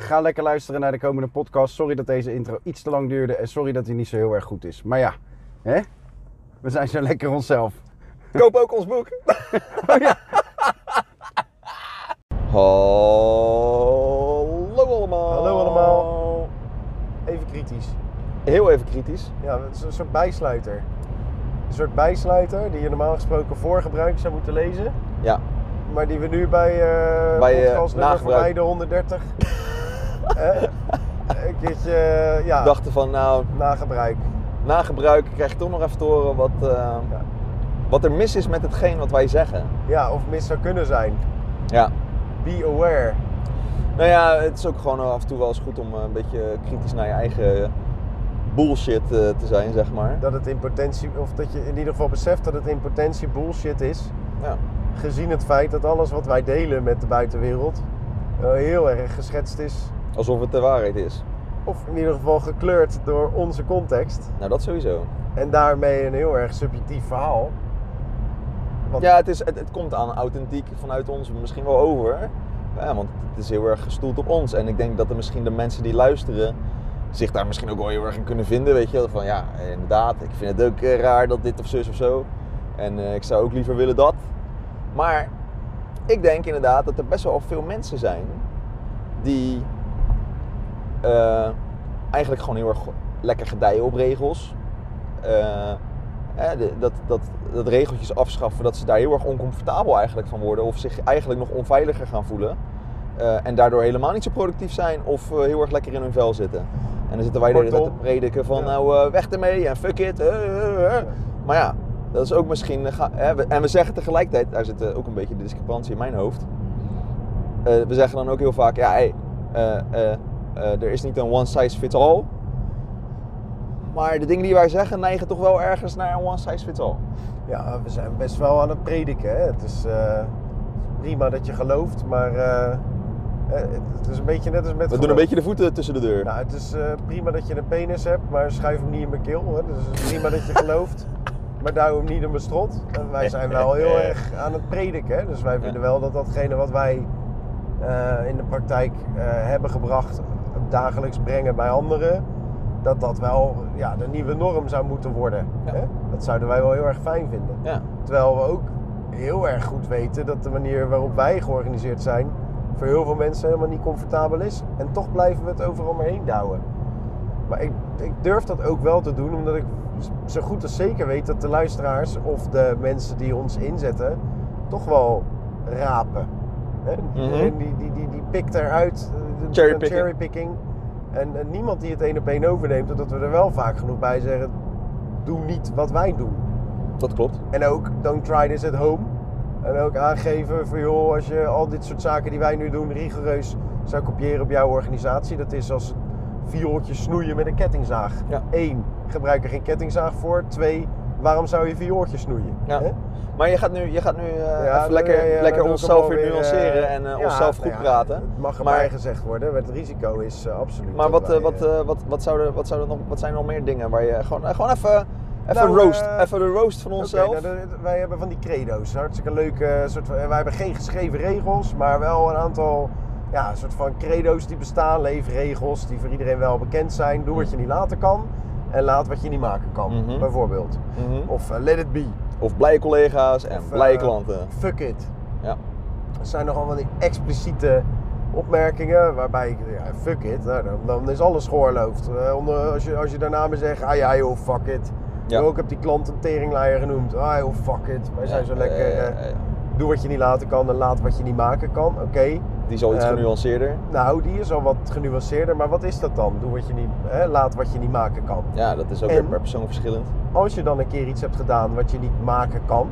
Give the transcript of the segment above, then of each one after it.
Ga lekker luisteren naar de komende podcast. Sorry dat deze intro iets te lang duurde. En sorry dat hij niet zo heel erg goed is. Maar ja, hè? we zijn zo lekker onszelf. Koop ook ons boek. Hallo allemaal. Hallo allemaal. Even kritisch. Heel even kritisch. Ja, het is een soort bijsluiter. Een soort bijsluiter die je normaal gesproken voor gebruik zou moeten lezen. Ja. Maar die we nu bij, eh Bij, mij de 130 eh, een keertje eh, ja, Dachten van nou, na gebruik. na gebruik krijg je toch nog even te horen wat, eh, wat er mis is met hetgeen wat wij zeggen. Ja, of mis zou kunnen zijn. Ja. Be aware. Nou ja, het is ook gewoon af en toe wel eens goed om eh, een beetje kritisch naar je eigen bullshit te zijn, zeg maar. Dat het in potentie, of dat je in ieder geval beseft dat het in potentie bullshit is. Ja. Gezien het feit dat alles wat wij delen met de buitenwereld heel erg geschetst is. Alsof het de waarheid is. Of in ieder geval gekleurd door onze context. Nou, dat sowieso. En daarmee een heel erg subjectief verhaal. Want Ja, het, is, het, het komt aan authentiek vanuit ons misschien wel over. Ja, want het is heel erg gestoeld op ons. En ik denk dat er misschien de mensen die luisteren zich daar misschien ook wel heel erg in kunnen vinden. Weet je, van ja, inderdaad, ik vind het ook eh, raar dat dit of zus of zo. En eh, ik zou ook liever willen dat. Maar ik denk inderdaad dat er best wel veel mensen zijn die eh, eigenlijk gewoon heel erg lekker gedijen op regels. Eh, de- dat, dat, dat regeltjes afschaffen, dat ze daar heel erg oncomfortabel eigenlijk van worden. Of zich eigenlijk nog onveiliger gaan voelen. Eh, en daardoor helemaal niet zo productief zijn of eh, heel erg lekker in hun vel zitten. En dan zitten wij de hele tijd te prediken van ja. nou eh, weg ermee en fuck it. eh, eh, eh. Maar ja, dat is ook misschien... eh, en we zeggen tegelijkertijd, daar zit eh, ook een beetje de discrepantie in mijn hoofd. Eh, we zeggen dan ook heel vaak, ja hey, eh, er is niet een one size fits all. Maar de dingen die wij zeggen neigen toch wel ergens naar een one size fits all. ja, we zijn best wel aan het prediken. Hè? Het is eh, prima dat je gelooft, maar eh, het is een beetje net als met We doen een beetje de voeten tussen de deur. Nou, het is prima dat je een penis hebt, maar schuif hem niet in mijn keel. Hè? Dus het is prima dat je gelooft, maar duw hem niet in mijn strot. En wij zijn wel heel erg aan het prediken. Hè? Dus wij vinden wel dat datgene wat wij in de praktijk hebben gebracht, dagelijks brengen bij anderen, dat dat wel ja, de nieuwe norm zou moeten worden. Ja. Hè? Dat zouden wij wel heel erg fijn vinden. Ja. Terwijl we ook heel erg goed weten dat de manier waarop wij georganiseerd zijn voor heel veel mensen helemaal niet comfortabel is. En toch blijven we het overal maar heen douwen. Maar ik, ik durf dat ook wel te doen, omdat ik zo goed als zeker weet dat de luisteraars of de mensen die ons inzetten toch wel rapen. Hè? Iedereen die, die, die, die pikt eruit, eh, Cherrypicking. de cherrypicking. En, en niemand die het één op één overneemt, omdat we er wel vaak genoeg bij zeggen: doe niet wat wij doen. Dat klopt. En ook don't try this at home. En ook aangeven van joh, als je al dit soort zaken die wij nu doen rigoureus zou kopiëren op jouw organisatie. Dat is als viooltjes snoeien met een kettingzaag. Ja. Eén, gebruik er geen kettingzaag voor. Twee, waarom zou je viooltjes snoeien? Ja. Hè? Maar je gaat nu, je gaat nu eh, Ja, lekker, lekker onszelf weer nuanceren eh, en eh, ja, onszelf nou goed ja, praten. Het mag Maar- erbij gezegd worden, maar het risico is eh, absoluut. Maar wat, wij, eh, wat, eh, eh, wat, wat, zouden, wat, zouden nog, wat zijn er nog meer dingen waar je gewoon, eh, gewoon even, even Nou, roast, eh, even de roast van onszelf. nou, wij hebben van die credo's. Hartstikke leuke eh, soort van, wij hebben geen geschreven regels, maar wel een aantal ja, soort van credo's die bestaan, leefregels die voor iedereen wel bekend zijn. Doe wat je niet laten kan en laat wat je niet maken kan, Mhm. bijvoorbeeld. Mhm. Of eh, let it be. Of blije collega's en Of, blije eh, klanten. Fuck it. Ja. Er zijn nogal van die expliciete opmerkingen waarbij ik, ja, fuck it, nou, dan, dan is alles geoorloofd. Eh, onder, als, je, als je daarna maar zegt, ah ja joh, fuck it. Ja. Ook heb die klant een teringleier genoemd. Ah joh, fuck it. Wij zijn zo lekker. doe wat je niet laten kan en laat wat je niet maken kan. Oké. Die is al iets ehm, genuanceerder. Nou, die is al wat genuanceerder, maar wat is dat dan? Doe wat je niet, hè, laat wat je niet maken kan. Ja, dat is ook en- weer per persoon verschillend. Als je dan een keer iets hebt gedaan wat je niet maken kan,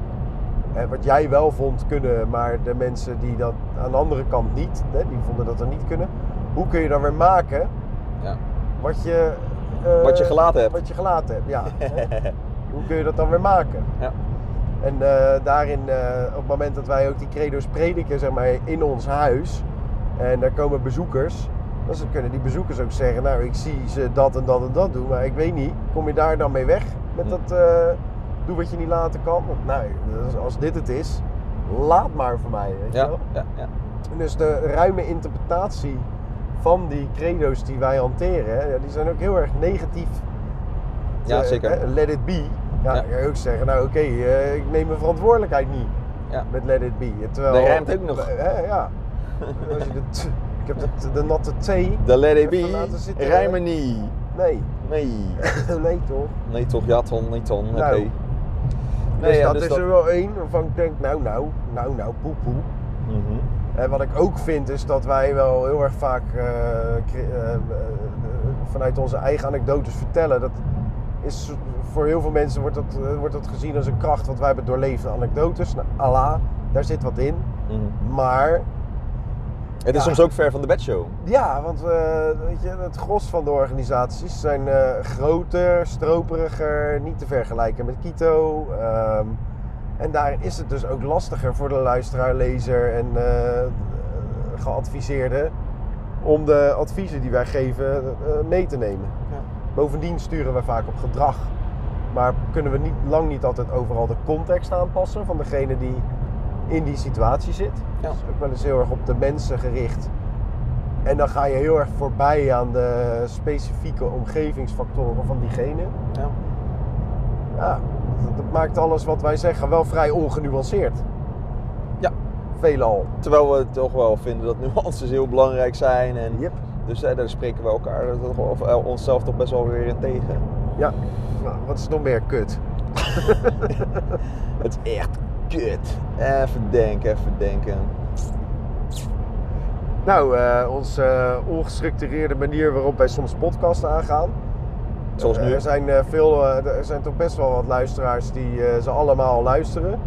hè, wat jij wel vond kunnen, maar de mensen die dat aan de andere kant niet, hè, die vonden dat er niet kunnen, hoe kun je dan weer maken Ja. wat je eh, Wat je gelaten hebt. Wat je gelaten hebt, ja. Hoe kun je dat dan weer maken? Ja. En eh, daarin, eh, op het moment dat wij ook die credo's prediken, zeg maar, in ons huis, en daar komen bezoekers, dan kunnen die bezoekers ook zeggen, nou, ik zie ze dat en dat en dat doen, maar ik weet niet, kom je daar dan mee weg met Hm. dat, eh, doe wat je niet laten kan? Want, nou, dus als dit het is, laat maar voor mij, weet je wel? ja, ja. Dus de ruime interpretatie van die credo's die wij hanteren, die zijn ook heel erg negatief. Ja, zeker. let it be. Ja, dan kan je ook zeggen, nou oké, eh, ik neem mijn verantwoordelijkheid niet Ja. met let it be. Terwijl, Dat rijmt ook nog. Eh, ja. Als je de, ik heb de, de natte T. De Let It Be rijmen niet. Nee, Nee. nee toch? Nee toch, ja ton, nee ton. Oké. Nou. Nee, dus ja, dat dus is dat- er wel één waarvan ik denk, nou nou, nou nou, poe poe. Mhm. En wat ik ook vind is dat wij wel heel erg vaak eh, eh, vanuit onze eigen anekdotes vertellen. Dat is voor heel veel mensen wordt dat, eh, wordt dat gezien als een kracht, want wij hebben doorleefde anekdotes. Nou, Allah, daar zit wat in. Mhm. Maar Het is Ja. soms ook ver van de bedshow. ja, want eh, weet je, het gros van de organisaties zijn eh, groter, stroperiger, niet te vergelijken met Quito. Ehm, en daarin is het dus ook lastiger voor de luisteraar, lezer en eh, geadviseerde om de adviezen die wij geven eh, mee te nemen. Ja. Bovendien sturen we vaak op gedrag. Maar kunnen we niet, lang niet altijd overal de context aanpassen van degene die in die situatie zit. Ja. Dus ook wel eens heel erg op de mensen gericht. En dan ga je heel erg voorbij aan de specifieke omgevingsfactoren van diegene. Ja. Ja, dat, dat maakt alles wat wij zeggen wel vrij ongenuanceerd. Ja. Veelal. Terwijl we toch wel vinden dat nuances heel belangrijk zijn. En Yep. Dus eh, daar spreken we elkaar of, eh, onszelf toch best wel weer in tegen. Ja. Nou, wat is nog meer kut? Het is echt kut. Even denken, even denken. Nou, eh, onze ongestructureerde manier waarop wij soms podcasts aangaan. Zoals nu. Er zijn, veel, er zijn toch best wel wat luisteraars die ze allemaal luisteren.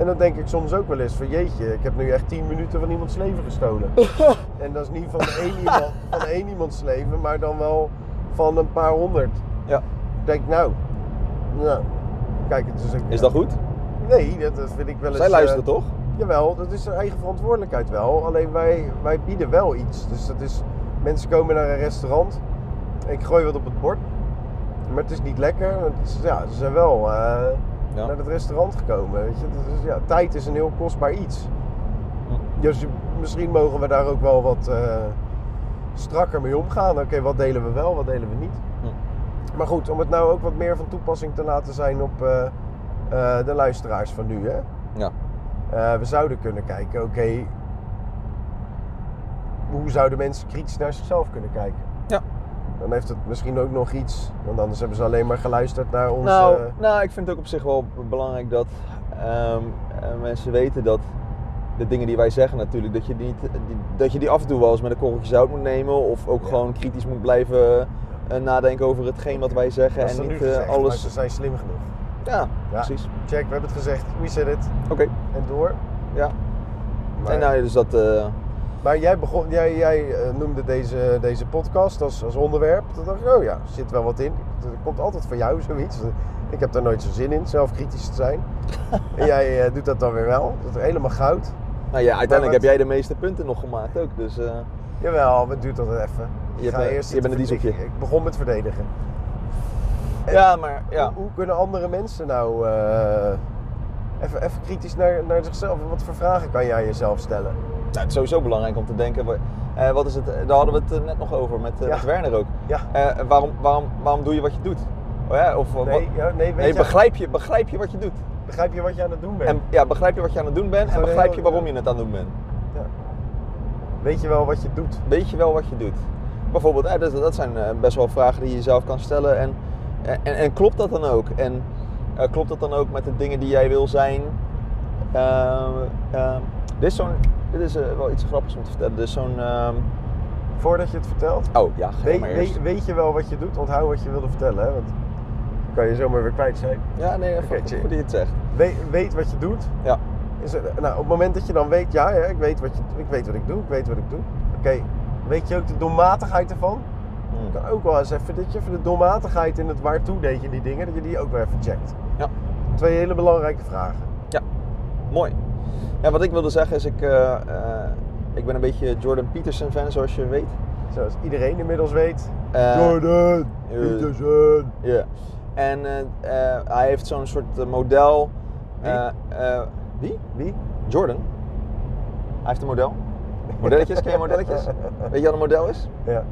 En dan denk ik soms ook wel eens van jeetje, ik heb nu echt 10 minuten van iemands leven gestolen. en dat is niet van één, iemand, van één iemands leven, maar dan wel van een paar honderd. Ja. Ik denk nou, nou kijk, het is ook, Is dat goed? Nee, dat, dat vind ik wel eens... Zij eh, luisteren toch? Jawel, dat is hun eigen verantwoordelijkheid wel. Alleen wij, wij bieden wel iets. Dus dat is, mensen komen naar een restaurant. Ik gooi wat op het bord. Maar het is niet lekker. want Het is, ja, ze zijn wel eh, Ja. naar het restaurant gekomen. Weet je? Is, ja, tijd is een heel kostbaar iets. Dus misschien mogen we daar ook wel wat eh, strakker mee omgaan. Oké, wat delen we wel, wat delen we niet. Maar goed, om het nou ook wat meer van toepassing te laten zijn op eh, eh, de luisteraars van nu. Hè? Ja. We zouden kunnen kijken, oké, hoe zouden mensen kritisch naar zichzelf kunnen kijken? Dan heeft het misschien ook nog iets, want anders hebben ze alleen maar geluisterd naar ons. Nou, nou, ik vind het ook op zich wel belangrijk dat ehm, eh, mensen weten dat de dingen die wij zeggen natuurlijk, dat je die, dat je die af en toe wel eens met een korreltje zout moet nemen. Of ook Ja. gewoon kritisch moet blijven eh, nadenken over hetgeen wat wij zeggen. en niet eh, gezegd, alles... ze zijn slim genoeg. Ja, Ja. precies. Check, we hebben het gezegd. We said it. Oké, En door. ja. Maar, En nou, dus dat... maar jij, begon, jij, jij eh, noemde deze, deze podcast als, als onderwerp. Toen dacht ik, oh ja, er zit wel wat in. Er komt altijd van jou zoiets. Ik heb daar nooit zo zin in, zelf kritisch te zijn. en jij eh, doet dat dan weer wel. Dat is helemaal goud. nou ja, uiteindelijk wat- heb jij de meeste punten nog gemaakt ook. Dus eh, Jawel, maar het duurt altijd even. Je bent- eerst je bent een dieseltje. Ik begon met verdedigen. En ja, maar ja. Hoe, hoe kunnen andere mensen nou even, even kritisch naar, naar zichzelf? Wat voor vragen kan jij jezelf stellen? Nou, het is sowieso belangrijk om te denken. eh, wat is het? Daar hadden we het eh, net nog over met, eh, Ja. met Werner ook. Ja. Eh, waarom, waarom, waarom doe je wat je doet? Oh ja, of, wat- Nee, ja, nee, weet nee je, begrijp, je, begrijp je wat je doet? begrijp je wat je aan het doen bent? En ja, begrijp je wat je aan het doen bent en begrijp heel- je waarom je het aan het doen bent? Ja. Weet je wel wat je doet? Weet je wel wat je doet? Bijvoorbeeld, eh, dat, dat zijn eh, best wel vragen die je jezelf kan stellen. En, en, en klopt dat dan ook? En eh, klopt dat dan ook met de dingen die jij wil zijn? Dit is, zo'n, dit is eh, wel iets grappigs om te vertellen. Dit is zo'n... ehm, Voordat je het vertelt? oh ja, maar eerst. weet, weet je wel wat je doet? Onthoud wat je wilde vertellen, hè? Want dan kan je zomaar weer kwijt zijn. Ja, nee, even Oké, goed chill. dat je het zegt. Weet, weet wat je doet. Ja. Is er, nou, op het moment dat je dan weet, ja, ja ik, weet wat je, ik weet wat ik doe, ik weet wat ik doe. Oké, weet je ook de doelmatigheid ervan? Hmm. kan ook wel eens even, dat je even de doelmatigheid in het waartoe deed je die dingen, dat je die ook weer even checkt. Ja. Twee hele belangrijke vragen. Mooi. Ja, wat ik wilde zeggen is, ik, eh, eh, ik ben een beetje Jordan Peterson fan, zoals je weet. Zoals iedereen inmiddels weet. Eh, Jordan Peterson. Ja. En hij heeft zo'n soort model. Wie? wie? Wie? Jordan. Hij heeft een model. Modelletjes, ken je modelletjes? Weet je wat een model is? Ja.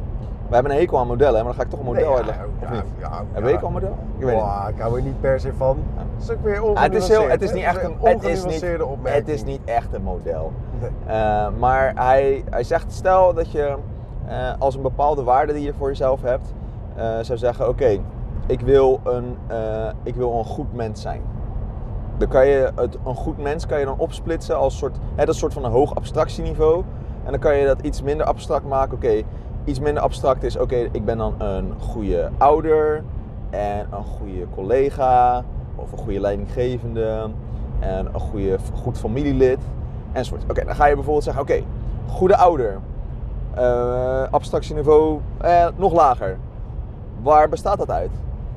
We hebben een hekel aan modellen, maar dan ga ik toch een model Nee, ja, uitleggen. Of ja, niet? ja, Heb ja. je hekel aan model? Ik weet niet. Ik hou er niet per se van. Dat is ook weer Ah, het, is heel, het is niet echt een, het is niet, ongenuanceerde opmerking. het is niet echt een model. Nee. Eh, maar hij, hij zegt, stel dat je eh, als een bepaalde waarde die je voor jezelf hebt, eh, zou zeggen, oké, ik, wil een, ik wil een goed mens zijn. Dan kan je het, een goed mens kan je dan opsplitsen als soort, hè, dat soort van een hoog abstractieniveau. En dan kan je dat iets minder abstract maken. Oké, iets minder abstract is, oké, ik ben dan een goede ouder en een goede collega of een goede leidinggevende en een goede, goed familielid enzovoort. Oké, dan ga je bijvoorbeeld zeggen, oké, goede ouder, eh, abstractieniveau eh, nog lager. Waar bestaat dat uit?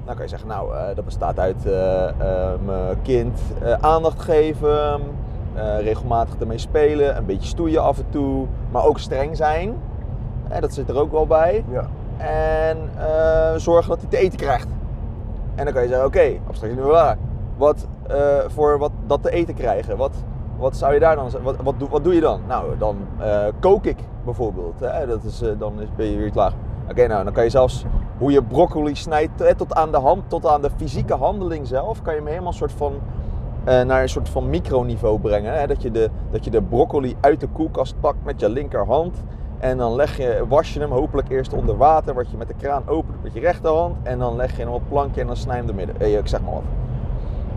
Dan kan je zeggen, nou, eh, dat bestaat uit eh, mijn kind aandacht geven, regelmatig ermee spelen, een beetje stoeien af en toe, maar ook streng zijn. Eh, dat zit er ook wel bij. Ja. En eh, zorgen dat hij te eten krijgt. En dan kan je zeggen, oké, abstractie nu waar. Wat eh, voor wat, dat te eten krijgen, wat, wat zou je daar dan, wat, wat, doe, wat doe je dan? Nou, dan eh, kook ik bijvoorbeeld. Hè? Dat is, dan is, ben je weer klaar. Oké, nou, dan kan je zelfs hoe je broccoli snijdt, tot aan de hand, tot aan de fysieke handeling zelf, kan je hem helemaal een soort van eh, naar een soort van microniveau brengen. Hè? Dat, je de, dat je de broccoli uit de koelkast pakt met je linkerhand. En dan leg je, was je hem hopelijk eerst onder water, wat je met de kraan opent met je rechterhand. En dan leg je hem op het plankje en dan snij je hem door midden. Eh, ik zeg maar wat.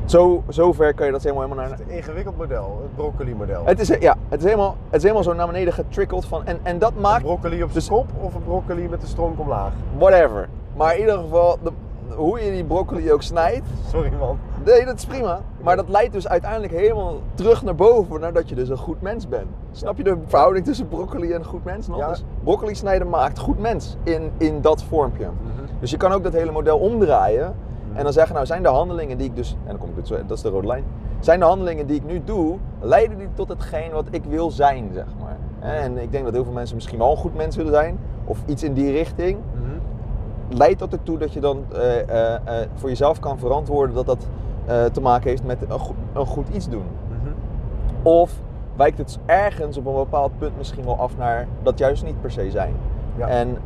Zo, zo ver kan je dat helemaal, helemaal naar... Het is een ingewikkeld model, het broccoli-model. Het is, ja, het is, helemaal, het is helemaal zo naar beneden getrickeld van... En, en dat Een maakt... broccoli op zijn dus- kop of een broccoli met de stronk omlaag? Whatever. Maar in ieder geval, de, hoe je die broccoli ook snijdt... Sorry man. Nee, dat is prima. Maar dat leidt dus uiteindelijk helemaal terug naar boven, nadat je dus een goed mens bent. Snap je de verhouding tussen broccoli en goed mens nog? Ja. Dus broccoli snijden maakt goed mens in, in dat vormpje. Dus je kan ook dat hele model omdraaien en dan zeggen, nou zijn de handelingen die ik dus, en dan kom ik dat is de rode lijn, zijn de handelingen die ik nu doe, leiden die tot hetgeen wat ik wil zijn, zeg maar. En ik denk dat heel veel mensen misschien wel een goed mens willen zijn, of iets in die richting. Leidt dat ertoe dat je dan eh, eh, eh, voor jezelf kan verantwoorden dat dat te maken heeft met een, goed- een goed iets doen? Of wijkt het ergens op een bepaald punt misschien wel af naar dat juist niet per se zijn? Ja. En,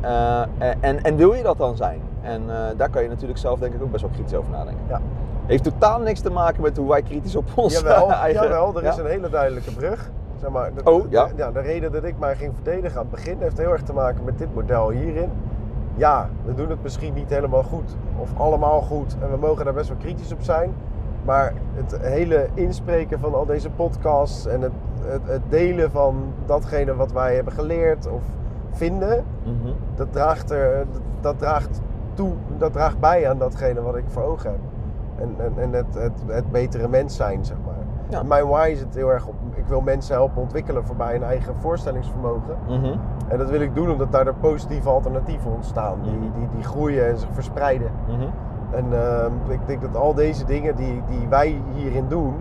en, en wil je dat dan zijn? En daar kan je natuurlijk zelf denk ik ook best wel kritisch over nadenken. Ja. Heeft totaal niks te maken met hoe wij kritisch op ons Jawel, eigen... jawel, er is een hele duidelijke brug. Zeg maar, de, Oh, ja? De, de reden dat ik mij ging verdedigen aan het begin heeft heel erg te maken met dit model hierin. Ja, we doen het misschien niet helemaal goed of allemaal goed en we mogen daar best wel kritisch op zijn. Maar het hele inspreken van al deze podcasts en het, het, het delen van datgene wat wij hebben geleerd of vinden, Mhm. dat draagt, er, dat, draagt toe, dat draagt bij aan datgene wat ik voor ogen heb. En, en, en het, het, het betere mens zijn, zeg maar. Ja. Mijn why is het heel erg op, wil mensen helpen ontwikkelen voorbij hun eigen voorstellingsvermogen. Mhm. En dat wil ik doen omdat daardoor positieve alternatieven ontstaan, die, Mhm. die, die groeien en zich verspreiden. Mhm. En ehm, ik denk dat al deze dingen die, die wij hierin doen,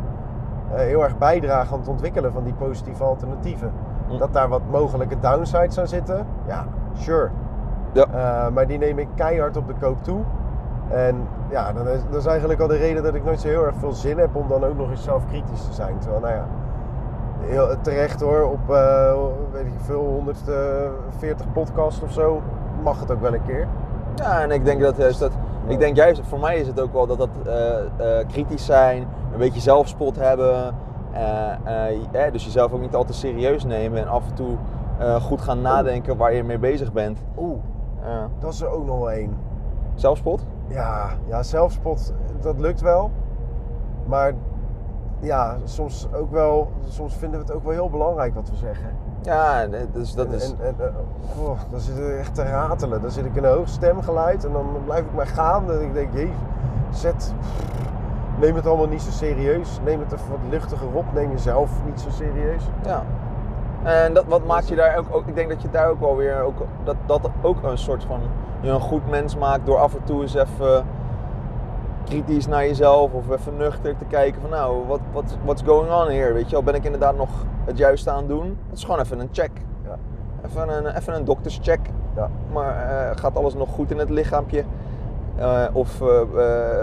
eh, heel erg bijdragen aan het ontwikkelen van die positieve alternatieven. Dat daar wat mogelijke downsides aan zitten, ja, sure. Ja. Eh, maar die neem ik keihard op de koop toe. En ja, dan is, dat is eigenlijk al de reden dat ik nooit zo heel erg veel zin heb om dan ook nog eens zelf kritisch te zijn. Terwijl, nou ja, heel terecht hoor, op eh, weet ik veel, 140 podcasts of zo, mag het ook wel een keer. Ja, en ik denk dat juist dat. Ik denk juist, voor mij is het ook wel dat dat eh, eh, kritisch zijn, een beetje zelfspot hebben. eh, eh, eh, dus jezelf ook niet al te serieus nemen en af en toe eh, goed gaan nadenken waar je mee bezig bent. Oeh, Eh, dat is er ook nog wel één. zelfspot? Ja, ja, zelfspot, dat lukt wel. Maar ja, soms ook wel, soms vinden we het ook wel heel belangrijk wat we zeggen. Ja, dus dat is. En, en, eh, oh, dan zit ik echt te ratelen. Dan zit ik in een hoog stemgeluid en dan blijf ik maar gaan. En ik denk, jezus, zet, neem het allemaal niet zo serieus. Neem het even wat luchtiger op. Neem jezelf niet zo serieus. Ja. En dat, wat maakt je daar ook, ook, ik denk dat je daar ook wel weer, ook, dat dat ook een soort van je een goed mens maakt door af en toe eens even kritisch naar jezelf of even nuchter te kijken van nou, wat what, what's going on here? Weet je wel, ben ik inderdaad nog het juiste aan het doen? Het is gewoon even een check. Ja. Even een, even een dokterscheck. Ja. Maar eh, gaat alles nog goed in het lichaampje? Eh, of eh,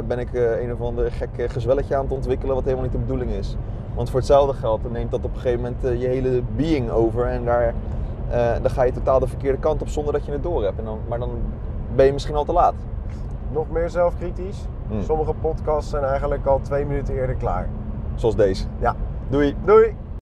ben ik een of ander gek gezwelletje aan het ontwikkelen wat helemaal niet de bedoeling is? Want voor hetzelfde geld dan neemt dat op een gegeven moment je hele being over en daar, dan ga je totaal de verkeerde kant op zonder dat je het door hebt. En dan, maar dan ben je misschien al te laat. Nog meer zelfkritisch. Hmm. Sommige podcasts zijn eigenlijk al twee minuten eerder klaar. Zoals deze. Ja. Doei! Doei!